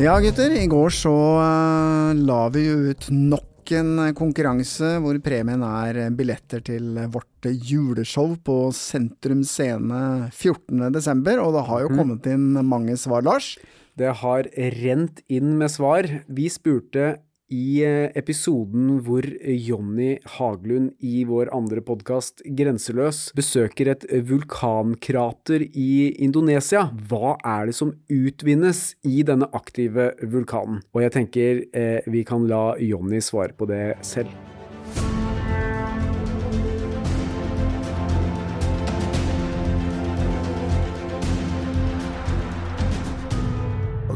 Ja, gutter. I går så uh, la vi jo ut nok en konkurranse hvor premien er billetter til vårt juleshow på Sentrum Scene 14.12. Og det har jo kommet inn mange svar, Lars. Det har rent inn med svar. Vi spurte i eh, episoden hvor Jonny Haglund i vår andre podkast Grenseløs besøker et vulkankrater i Indonesia. Hva er det som utvinnes i denne aktive vulkanen? Og jeg tenker eh, vi kan la Jonny svare på det selv.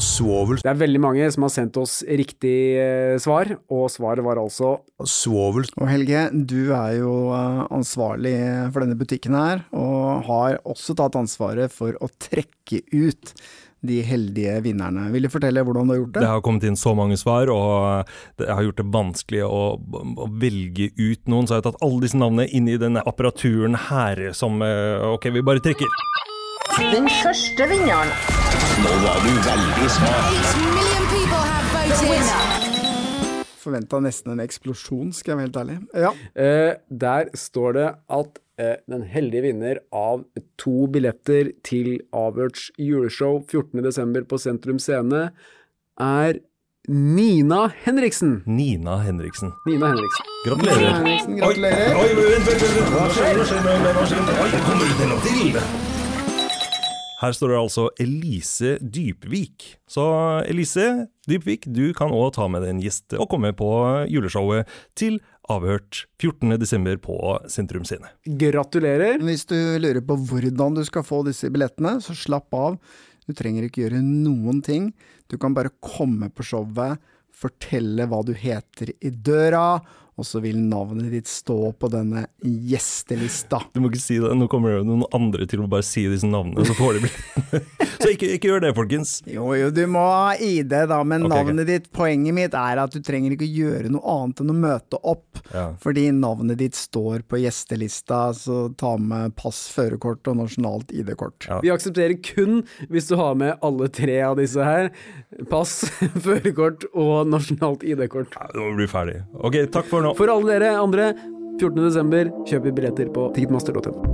Svovel. Det er veldig mange som har sendt oss riktig eh, svar, og svaret var altså Svovel. Og Helge, du er jo uh, ansvarlig for denne butikken her, og har også tatt ansvaret for å trekke ut de heldige vinnerne. Vil du fortelle hvordan du har gjort det? Det har kommet inn så mange svar, og det har gjort det vanskelig å, å velge ut noen. Så jeg har tatt alle disse navnene inn i denne apparaturen her som eh, Ok, vi bare trekker. Den første vinneren Nå var du veldig smart. Forventa nesten en eksplosjon, skal jeg være helt ærlig. Ja. Eh, der står det at eh, den heldige vinner av to billetter til Averts juleshow 14.12. på Sentrum Scene er Nina Henriksen. Nina Henriksen. Nina Henriksen. Gratulerer. Henriksen, gratulerer. Oi, oi, vent, vent, vent. Hva skjer? Hva skjer Hva skjer? Oi, kommer det til noe til? Her står det altså Elise Dypvik. Så Elise Dypvik, du kan òg ta med deg en gjest og komme på juleshowet til Avhørt 14.12. på Sentrum Scene. Gratulerer. Hvis du lurer på hvordan du skal få disse billettene, så slapp av. Du trenger ikke gjøre noen ting. Du kan bare komme på showet, fortelle hva du heter i døra, og så vil navnet ditt stå på denne gjestelista. Du må ikke si det, nå kommer det noen andre til å bare si disse navnene, så får de bli Så ikke, ikke gjør det, folkens. Jo, jo, du må ha ID, da, men okay, navnet navnet ditt Poenget mitt er at du trenger ikke gjøre noe annet enn å møte opp. Ja. Fordi navnet ditt står på gjestelista, så ta med pass, førerkort og nasjonalt ID-kort. Ja. Vi aksepterer kun hvis du har med alle tre av disse her. Pass, førerkort og nasjonalt ID-kort. Ja, Nå blir vi ferdig. Ok, takk for nå. For alle dere andre, 14.12. kjøper billetter på ticketmaster.no.